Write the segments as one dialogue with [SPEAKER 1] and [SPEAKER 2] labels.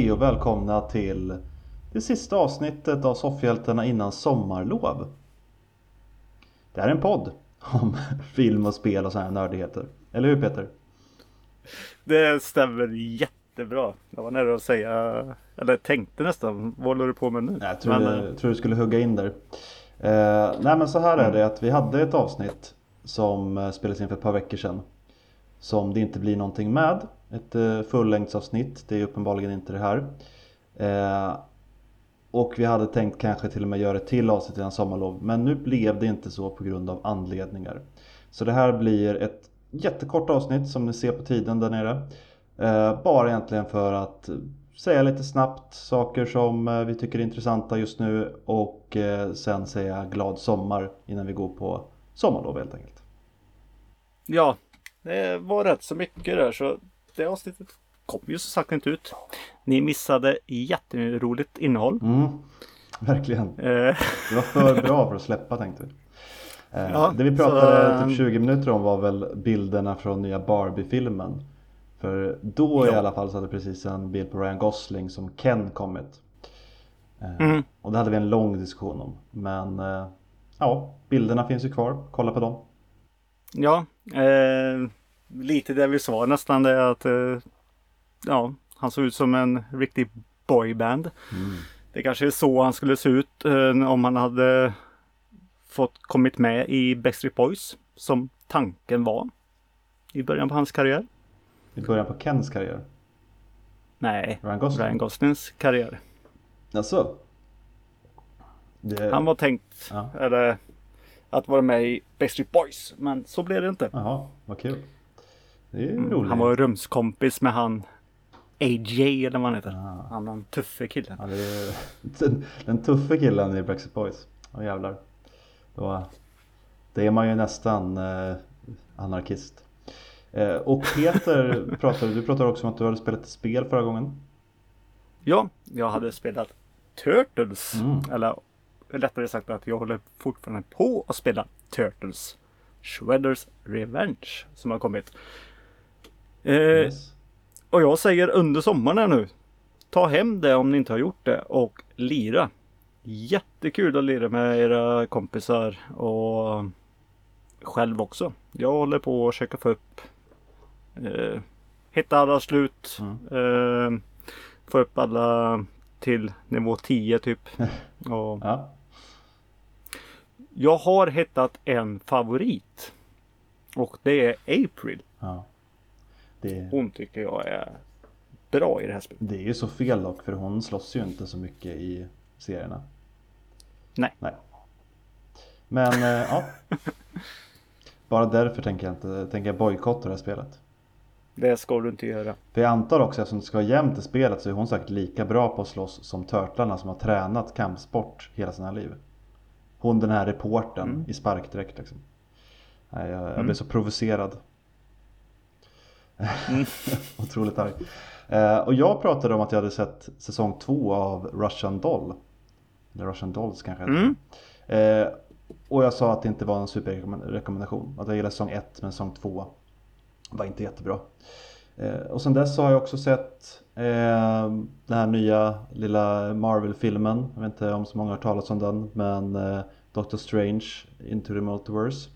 [SPEAKER 1] Hej och välkomna till det sista avsnittet av Soffhjältarna innan sommarlov. Det här är en podd om film och spel och sådana här nördigheter. Eller hur Peter?
[SPEAKER 2] Det stämmer jättebra. Jag var nära att säga, eller tänkte nästan, vad håller du på med nu?
[SPEAKER 1] Jag tror, men, jag tror du skulle hugga in där. Eh, nej men så här är det att vi hade ett avsnitt som eh, spelades in för ett par veckor sedan. Som det inte blir någonting med. Ett eh, fullängdsavsnitt, det är uppenbarligen inte det här. Eh, och vi hade tänkt kanske till och med göra ett till avsnitt innan sommarlov. Men nu blev det inte så på grund av anledningar. Så det här blir ett jättekort avsnitt som ni ser på tiden där nere. Eh, bara egentligen för att säga lite snabbt saker som vi tycker är intressanta just nu och sen säga glad sommar innan vi går på sommarlov helt enkelt.
[SPEAKER 2] Ja, det var rätt så mycket där så det avsnittet kom ju så sagt inte ut. Ni missade jätteroligt innehåll.
[SPEAKER 1] Mm, verkligen. Eh. Det var för bra för att släppa tänkte vi. Ja, det vi pratade så... typ 20 minuter om var väl bilderna från nya Barbie-filmen. För då ja. i alla fall så hade precis en bild på Ryan Gosling som Ken kommit. Mm. Och det hade vi en lång diskussion om. Men ja, bilderna finns ju kvar. Kolla på dem.
[SPEAKER 2] Ja, eh, lite det vi sa nästan det att eh, ja, han såg ut som en riktig boyband. Mm. Det kanske är så han skulle se ut eh, om han hade fått kommit med i Backstreet Boys som tanken var i början på hans karriär.
[SPEAKER 1] I början på Kens karriär?
[SPEAKER 2] Nej, Ryan, Gosling. Ryan Goslings karriär.
[SPEAKER 1] Alltså?
[SPEAKER 2] Det... Han var tänkt, ja. eller att vara med i Backstreet Boys, men så blev det inte.
[SPEAKER 1] Jaha, vad kul. Mm.
[SPEAKER 2] Han var rumskompis med han AJ eller vad han heter. Ah. Han den tuffe killen.
[SPEAKER 1] Ja, är, den, den tuffe killen i Backstreet Boys. Åh jävlar. Då, det är man ju nästan eh, anarkist. Eh, och Peter, pratade, du pratade också om att du hade spelat ett spel förra gången.
[SPEAKER 2] Ja, jag hade spelat Turtles. Mm. Eller rättare sagt att jag håller fortfarande på att spela Turtles. Shredders Revenge som har kommit. Eh, yes. Och jag säger under sommaren här nu. Ta hem det om ni inte har gjort det och lira. Jättekul att lira med era kompisar och själv också. Jag håller på att försöka få upp eh, Hitta alla slut. Mm. Eh, få upp alla till nivå 10 typ. och ja. Jag har hittat en favorit. Och det är April. Ja. Det... Hon tycker jag är bra i det här spelet.
[SPEAKER 1] Det är ju så fel dock för hon slåss ju inte så mycket i serierna.
[SPEAKER 2] Nej.
[SPEAKER 1] Nej. Men äh, ja. Bara därför tänker jag inte tänker jag bojkotta det här spelet.
[SPEAKER 2] Det ska du inte göra.
[SPEAKER 1] För jag antar också eftersom det ska vara jämnt i spelet så är hon säkert lika bra på att slåss som Törtlarna som har tränat kampsport hela sina liv. Hon den här reporten mm. i sparkdräkt liksom. Nej, jag, jag mm. blev så provocerad. Mm. Otroligt arg. Eh, och jag pratade om att jag hade sett säsong två av Russian Doll. Eller Russian Dolls kanske mm. eh, Och jag sa att det inte var en superrekommendation. Att jag gillade säsong ett men säsong två var inte jättebra. Eh, och sen dess har jag också sett eh, den här nya lilla Marvel-filmen. Jag vet inte om så många har talat om den. Men eh, Doctor Strange Into the Multiverse.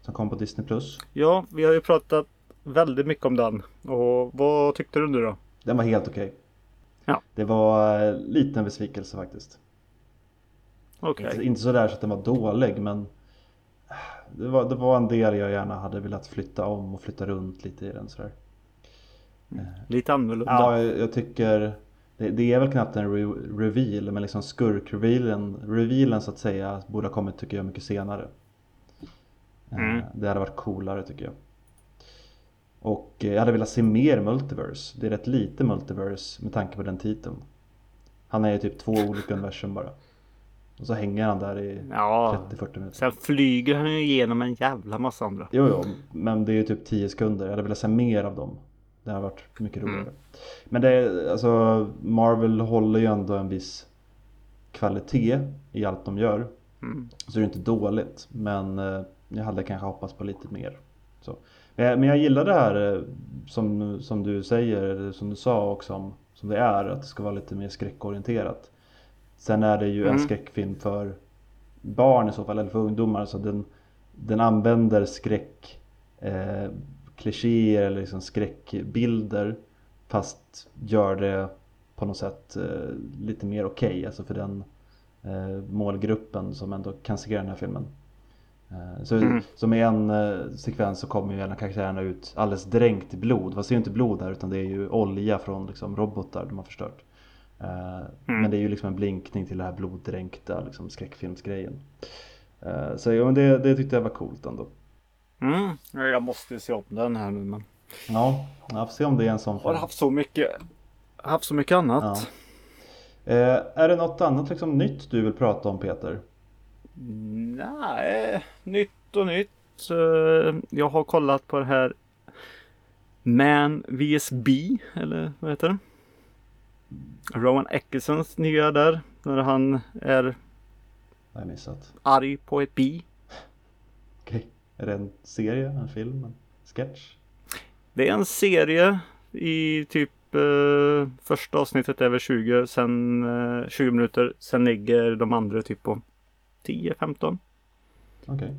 [SPEAKER 1] Som kom på Disney+.
[SPEAKER 2] Ja, vi har ju pratat väldigt mycket om den. Och vad tyckte du nu då?
[SPEAKER 1] Den var helt okej. Okay.
[SPEAKER 2] Ja.
[SPEAKER 1] Det var eh, lite en besvikelse faktiskt.
[SPEAKER 2] Okej. Okay.
[SPEAKER 1] Inte, inte sådär så att den var dålig men det var, det var en del jag gärna hade velat flytta om och flytta runt lite i den sådär.
[SPEAKER 2] Mm. Lite annorlunda.
[SPEAKER 1] Ja, jag, jag tycker det, det, är väl knappt en re reveal men liksom skurk-revealen revealen, så att säga borde ha kommit tycker jag mycket senare. Mm. Eh, det hade varit coolare tycker jag. Och jag hade velat se mer multiverse. Det är rätt lite multiverse med tanke på den titeln. Han är ju typ två olika universum bara. Och så hänger han där i ja, 30-40 minuter.
[SPEAKER 2] Sen flyger han ju igenom en jävla massa andra.
[SPEAKER 1] Jo, jo, men det är ju typ 10 sekunder. Jag hade velat se mer av dem. Det har varit mycket roligare. Mm. Men det är, alltså Marvel håller ju ändå en viss kvalitet i allt de gör. Mm. Så det är inte dåligt. Men eh, jag hade kanske hoppats på lite mer. Så. Men jag gillar det här eh, som, som du säger, som du sa också om som det är, att det ska vara lite mer skräckorienterat. Sen är det ju
[SPEAKER 2] Mm.
[SPEAKER 1] en skräckfilm för barn i så fall, eller för ungdomar. Så den, den använder skräck eh, klichéer eller liksom skräckbilder fast gör det på något sätt eh, lite mer okej, alltså för den eh, målgruppen som ändå kan se den här filmen. Eh, så,
[SPEAKER 2] Mm.
[SPEAKER 1] Som i en eh, sekvens så kommer ju en av karaktärerna ut alldeles dränkt i blod. Det är ju inte blod här utan det är ju olja från liksom, robotar de har förstört. Eh, Men det är ju liksom en blinkning till det här bloddränkta liksom, skräckfilmsgrejen. Så ja, men det, det tyckte jag var coolt ändå.
[SPEAKER 2] Mm. Jag måste se om den här nu men
[SPEAKER 1] Ja, jag får se om det är en sån
[SPEAKER 2] har haft så mycket haft så mycket annat.
[SPEAKER 1] Ja. Eh, är det något annat liksom, nytt du vill prata om Peter?
[SPEAKER 2] Nej, nytt och nytt. Eh, Jag har kollat på det här Man vs B, eller vad heter det? Rowan Atkinsons nya där, när han är
[SPEAKER 1] jag missat.
[SPEAKER 2] arg på ett bi.
[SPEAKER 1] Okej. Är det en serie, en film, en sketch?
[SPEAKER 2] Det är en serie i typ eh, första avsnittet är väl 20, sen eh, 20 minuter, sen ligger de andra typ på 10-15.
[SPEAKER 1] Okej.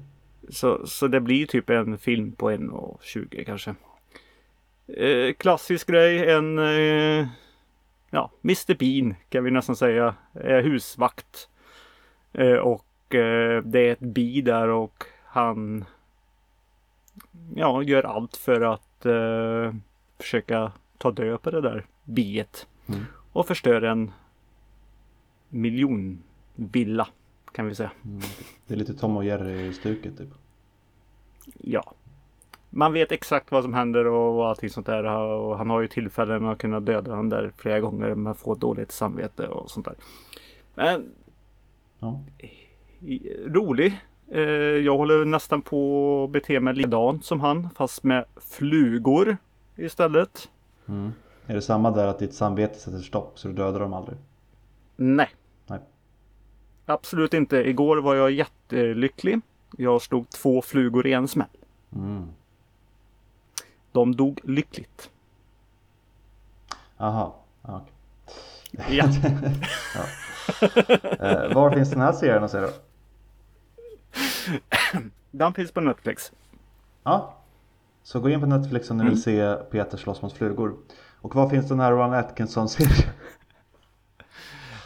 [SPEAKER 2] Så, så det blir typ en film på 1.20 kanske. Eh, klassisk grej, en eh, ja, Mr Bean kan vi nästan säga. Är husvakt. Eh, och eh, det är ett bi där och han ja, gör allt för att eh, försöka ta död på det där biet.
[SPEAKER 1] Mm.
[SPEAKER 2] Och förstör en miljonvilla kan vi säga.
[SPEAKER 1] Mm. Det är lite Tom och Jerry-stuket typ.
[SPEAKER 2] Ja. Man vet exakt vad som händer och allting sånt där. Och han har ju tillfällen att kunna döda honom där flera gånger men får dåligt samvete och sånt där. Men
[SPEAKER 1] Ja.
[SPEAKER 2] rolig. Eh, Jag håller nästan på att bete mig likadant som han fast med flugor istället.
[SPEAKER 1] Mm. Är det samma där att ditt samvete sätter stopp så du dödar dem aldrig?
[SPEAKER 2] Nej. Absolut inte. Igår var jag jättelycklig. Jag slog två flugor i en smäll.
[SPEAKER 1] Mm.
[SPEAKER 2] De dog lyckligt.
[SPEAKER 1] Aha. Ja, okej.
[SPEAKER 2] Ja.
[SPEAKER 1] Eh, var finns den här serien att se då?
[SPEAKER 2] Den finns på Netflix.
[SPEAKER 1] Ja. Så gå in på Netflix om ni
[SPEAKER 2] Mm.
[SPEAKER 1] vill se Peter slåss mot flugor. Och var finns den här Ron Atkinson-serien?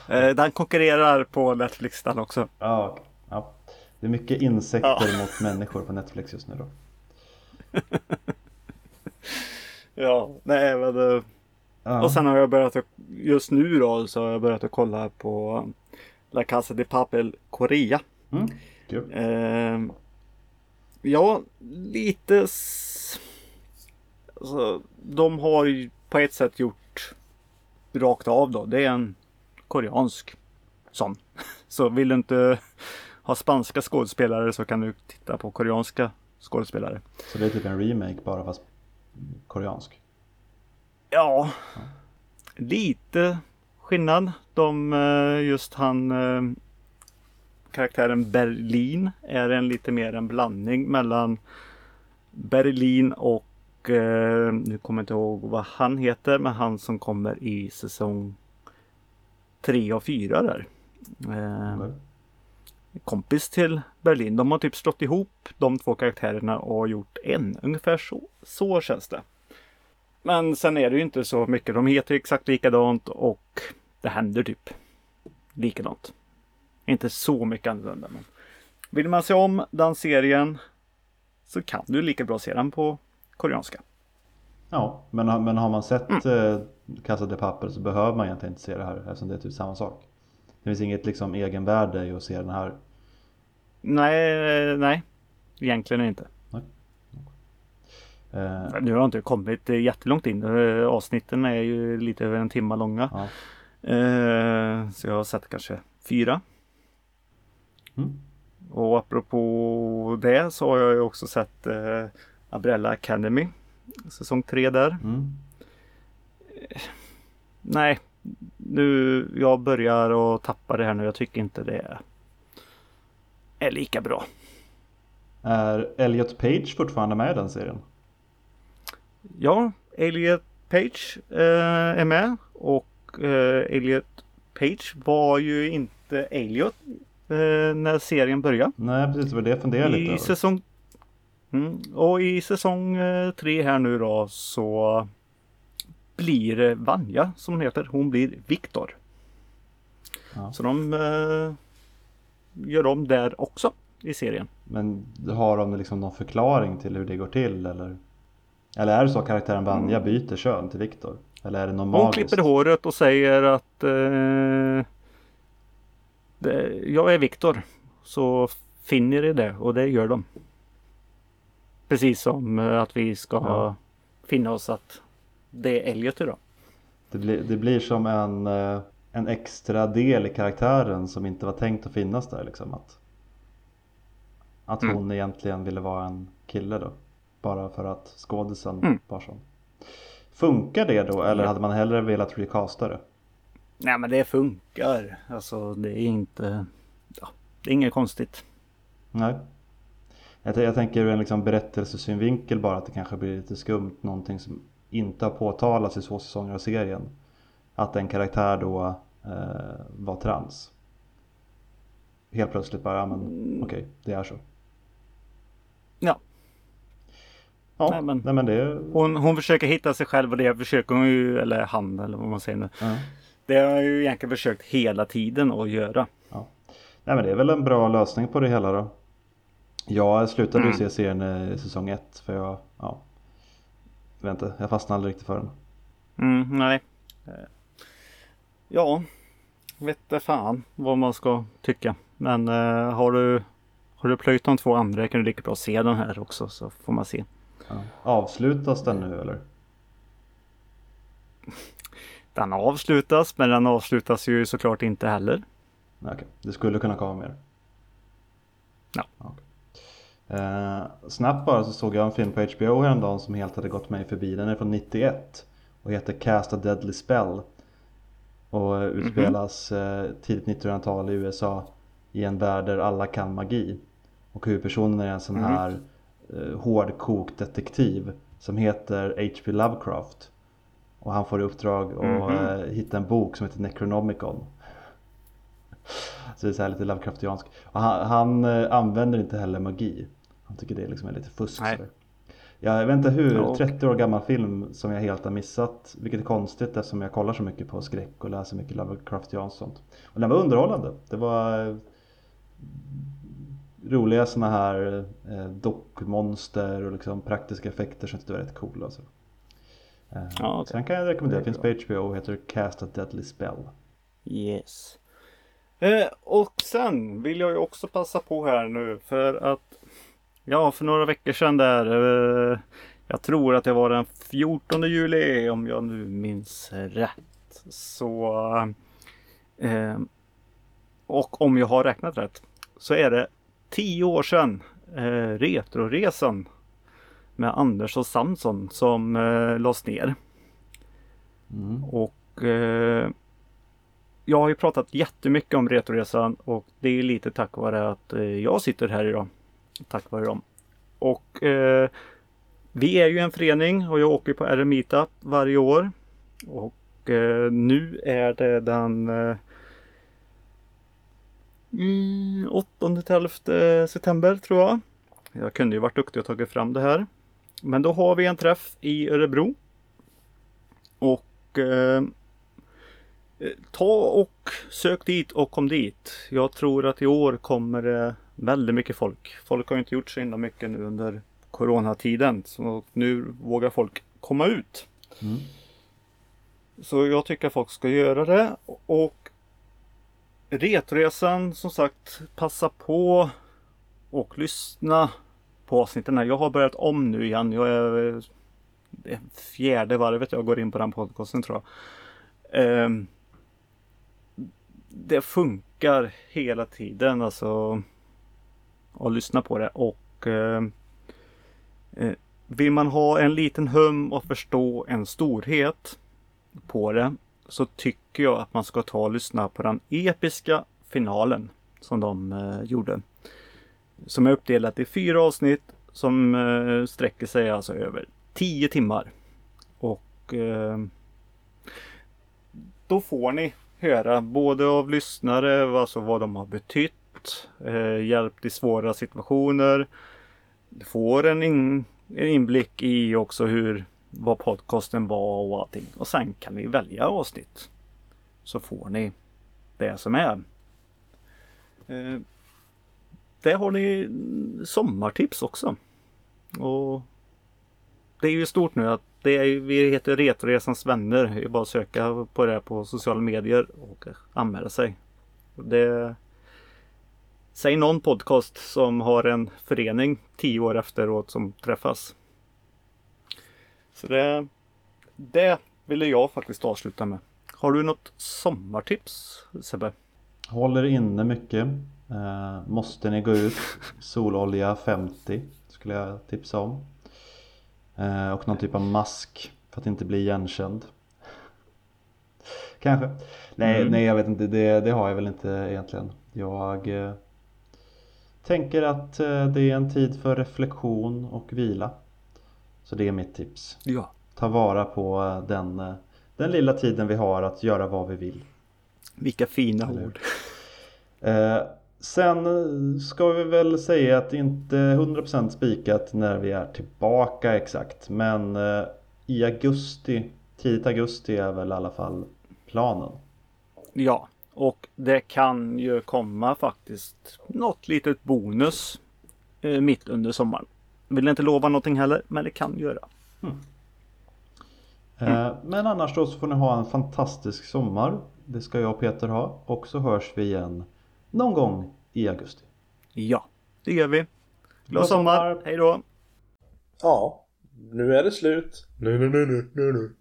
[SPEAKER 2] Eh, Den konkurrerar på Netflix den också.
[SPEAKER 1] Ja, ja. Det är mycket insekter mot människor på Netflix just nu då.
[SPEAKER 2] Ja, nej men. eh,
[SPEAKER 1] Ja.
[SPEAKER 2] Och sen har jag börjat just nu då så har jag börjat att kolla på La Casa de Papel Korea.
[SPEAKER 1] Mm. Kul.
[SPEAKER 2] Eh, ja, lite. s- Alltså, de har ju på ett sätt gjort rakt av då. Det är en koreansk sån. Så vill du inte ha spanska skådespelare så kan du titta på koreanska skådespelare.
[SPEAKER 1] Så det är typ en remake bara fast koreansk.
[SPEAKER 2] Ja, lite skillnad. De, eh, just han eh, karaktären Berlin är en lite mer en blandning mellan Berlin och eh, nu kommer jag inte ihåg vad han heter, men han som kommer i säsong 3 och 4 där. Eh,
[SPEAKER 1] Okej.
[SPEAKER 2] kompis till Berlin. De har typ slått ihop de två karaktärerna och gjort en. Ungefär så, så känns det. Men sen är det ju inte så mycket. De heter exakt likadant och det händer typ likadant. Inte så mycket annorlunda. Men vill man se om den serien så kan du lika bra se den på koreanska.
[SPEAKER 1] Ja, men, men har man sett
[SPEAKER 2] Mm.
[SPEAKER 1] Eh, Casa de Papel så behöver man egentligen inte se det här eftersom det är typ samma sak. Det finns inget liksom egenvärde i att se den här.
[SPEAKER 2] Nej, nej. Egentligen inte.
[SPEAKER 1] Eh,
[SPEAKER 2] Nu har jag inte kommit jättelångt in. Eh, Avsnitten är ju lite över en timme långa.
[SPEAKER 1] ja.
[SPEAKER 2] Eh, Så jag har sett kanske fyra.
[SPEAKER 1] Mm.
[SPEAKER 2] Och apropå det så har jag ju också sett eh, Umbrella Academy. Säsong tre där.
[SPEAKER 1] Mm.
[SPEAKER 2] Nej, nu jag börjar att tappa det här nu. Jag tycker inte det är, lika bra.
[SPEAKER 1] Är Elliot Page fortfarande med i den serien?
[SPEAKER 2] Ja, Elliot Page eh, är med och eh, Elliot Page var ju inte Elliot eh, när serien började.
[SPEAKER 1] Nej, precis. Det var det jag funderade lite över.
[SPEAKER 2] säsong... Mm, och i säsong eh, tre här nu då så blir det Vanja som hon heter. Hon blir Viktor.
[SPEAKER 1] Ja.
[SPEAKER 2] Så de eh, gör om där också i serien.
[SPEAKER 1] Men har de liksom någon förklaring till hur det går till eller? Eller är det så att karaktären Vanja byter kön till Viktor? Eller är det något
[SPEAKER 2] Hon
[SPEAKER 1] magiskt?
[SPEAKER 2] klipper håret och säger att eh, det, jag är Viktor. Så finner ni det och det gör de. Precis som eh, att vi ska
[SPEAKER 1] Ja.
[SPEAKER 2] finna oss att det är Elliot idag.
[SPEAKER 1] Det blir, det blir som en, eh, en extra del i karaktären som inte var tänkt att finnas där liksom. Att, att
[SPEAKER 2] Mm.
[SPEAKER 1] hon egentligen ville vara en kille då. Bara för att skådisen
[SPEAKER 2] Mm.
[SPEAKER 1] var sån. Funkar det då eller hade man hellre velat recasta det?
[SPEAKER 2] Nej men det funkar. Alltså det är inte... Ja, det är inget konstigt.
[SPEAKER 1] Nej. Jag, jag tänker ur en liksom berättelsesynvinkel bara att det kanske blir lite skumt. Någonting som inte har påtalats i två säsonger av serien. Att en karaktär då eh, var trans. Helt plötsligt bara, ja men okej, det är så.
[SPEAKER 2] Ja.
[SPEAKER 1] Ja,
[SPEAKER 2] Nej, men-
[SPEAKER 1] nej men det...
[SPEAKER 2] Hon, hon försöker hitta sig själv och det försöker hon ju, eller han eller vad man säger nu.
[SPEAKER 1] Ja.
[SPEAKER 2] Det har jag ju egentligen försökt hela tiden att göra.
[SPEAKER 1] Nej men det är väl en bra lösning på det hela då. Jag slutade ju
[SPEAKER 2] Mm.
[SPEAKER 1] se serien i säsong ett för jag, ja. Jag vet inte, jag fastnade aldrig riktigt för den.
[SPEAKER 2] Mm, nej. Ja, vet det fan vad man ska tycka. Men eh, har du har du plöjt de två andra kan du lika bra se den här också så får man se.
[SPEAKER 1] Ja. Avslutas den nu eller?
[SPEAKER 2] Den avslutas men den avslutas ju såklart inte heller.
[SPEAKER 1] Okej, det skulle kunna komma mer. Eh, snabbt bara så såg jag en film på HBO häromdagen som helt hade gått mig förbi. Den är från 91 och heter Cast a Deadly Spell. Och eh, utspelas eh, tidigt 1900-tal i USA i en värld där alla kan magi. Och huvudpersonen är en sån
[SPEAKER 2] Mhm.
[SPEAKER 1] här eh, hårdkokt detektiv som heter H.P. Lovecraft. Och han får i uppdrag att
[SPEAKER 2] Mhm.
[SPEAKER 1] eh, hitta en bok som heter Necronomicon. Så det är så lite Lovecraftiansk. Och han, han eh, använder inte heller magi. Han tycker det liksom är lite fusk.
[SPEAKER 2] Nej.
[SPEAKER 1] Jag vet inte hur,
[SPEAKER 2] Ja, och-
[SPEAKER 1] 30 år gammal film som jag helt har missat. Vilket är konstigt eftersom jag kollar så mycket på skräck och läser mycket Lovecraftianskt sånt. Och den var underhållande. Det var eh, roliga såna här eh, dockmonster och liksom praktiska effekter som jag tyckte var rätt coola. Så. Eh,
[SPEAKER 2] Ja, okej.
[SPEAKER 1] Så den kan jag rekommendera.
[SPEAKER 2] Det
[SPEAKER 1] Finns på HBO och heter Cast a Deadly Spell.
[SPEAKER 2] Yes. Eh, och sen vill jag ju också passa på här nu för att Ja, för några veckor sedan där eh, Jag tror att det var den 14 juli om jag nu minns rätt. Så eh, Och om jag har räknat rätt så är det 10 år sedan eh, Retroresan med Anders och Samson som eh, lades ner.
[SPEAKER 1] Mm.
[SPEAKER 2] Och eh, jag har ju pratat jättemycket om Retoresan och det är lite tack vare att eh, jag sitter här idag. Tack vare dem. Och eh, vi är ju en förening och jag åker på RM Meetup varje år. Och eh, nu är det den eh, mm, 8-11 september tror jag. Jag kunde ju varit duktig och tagit fram det här. Men då har vi en träff i Örebro. Och eh, eh ta och sök dit och kom dit. Jag tror att i år kommer det väldigt mycket folk. Folk har inte gjort så himla mycket nu under coronatiden. Så nu vågar folk komma ut.
[SPEAKER 1] Mm.
[SPEAKER 2] Så jag tycker att folk ska göra det. Och Retresan som sagt passa på och lyssna på avsnitten. här. Jag har börjat om nu igen. Jag är fjärde varvet jag går in på den podcasten tror jag. Ehm, det funkar hela tiden alltså och lyssna på det och eh, eh, vill man ha en liten hum och förstå en storhet på det så tycker jag att man ska ta och lyssna på den episka finalen som de eh, gjorde. Som är uppdelat i fyra avsnitt som eh, sträcker sig alltså över 10 timmar. Och och eh, då får ni höra både av lyssnare alltså vad de har betytt, eh, hjälpt i svåra situationer. Du får en, in, en inblick i också hur vad podcasten var och allting. Och sen kan ni välja avsnitt. Så får ni det som är. Eh, där har ni sommartips också. Och det är ju stort nu att det är, vi heter Retoresans vänner. Det är bara att söka på det på sociala medier och anmäla sig. Det, säg någon podcast som har en förening tio år efteråt som träffas. Så det, det ville jag faktiskt avsluta med. Har du något sommartips Sebbe?
[SPEAKER 1] Håller inne mycket. Eh, måste ni gå ut sololja 50 skulle jag tipsa om. Eh, och någon typ av mask för att inte bli igenkänd. Kanske. Nej, mm. nej jag vet inte. Det, det har jag väl inte egentligen. Jag eh, tänker att eh, det är en tid för reflektion och vila. Så det är mitt tips.
[SPEAKER 2] Ja.
[SPEAKER 1] Ta vara på eh, den, eh, den lilla tiden vi har att göra vad vi vill.
[SPEAKER 2] Vilka fina Eller? ord.
[SPEAKER 1] Eh, sen ska vi väl säga att inte är 100% spikat när vi är tillbaka exakt. Men eh, i augusti, tidigt augusti är väl i alla fall planen.
[SPEAKER 2] Ja, och det kan ju komma faktiskt något litet bonus eh, mitt under sommaren. Vill inte lova någonting heller, men det kan göra. Mm.
[SPEAKER 1] Mm. Men annars då så får ni ha en fantastisk sommar. Det ska jag och Peter ha. Och så hörs vi igen någon gång i augusti.
[SPEAKER 2] Ja, det gör vi. Glad sommar. sommar. Hej då.
[SPEAKER 3] Ja, nu är det slut. Nu, nu, nu, nu, nu, nu.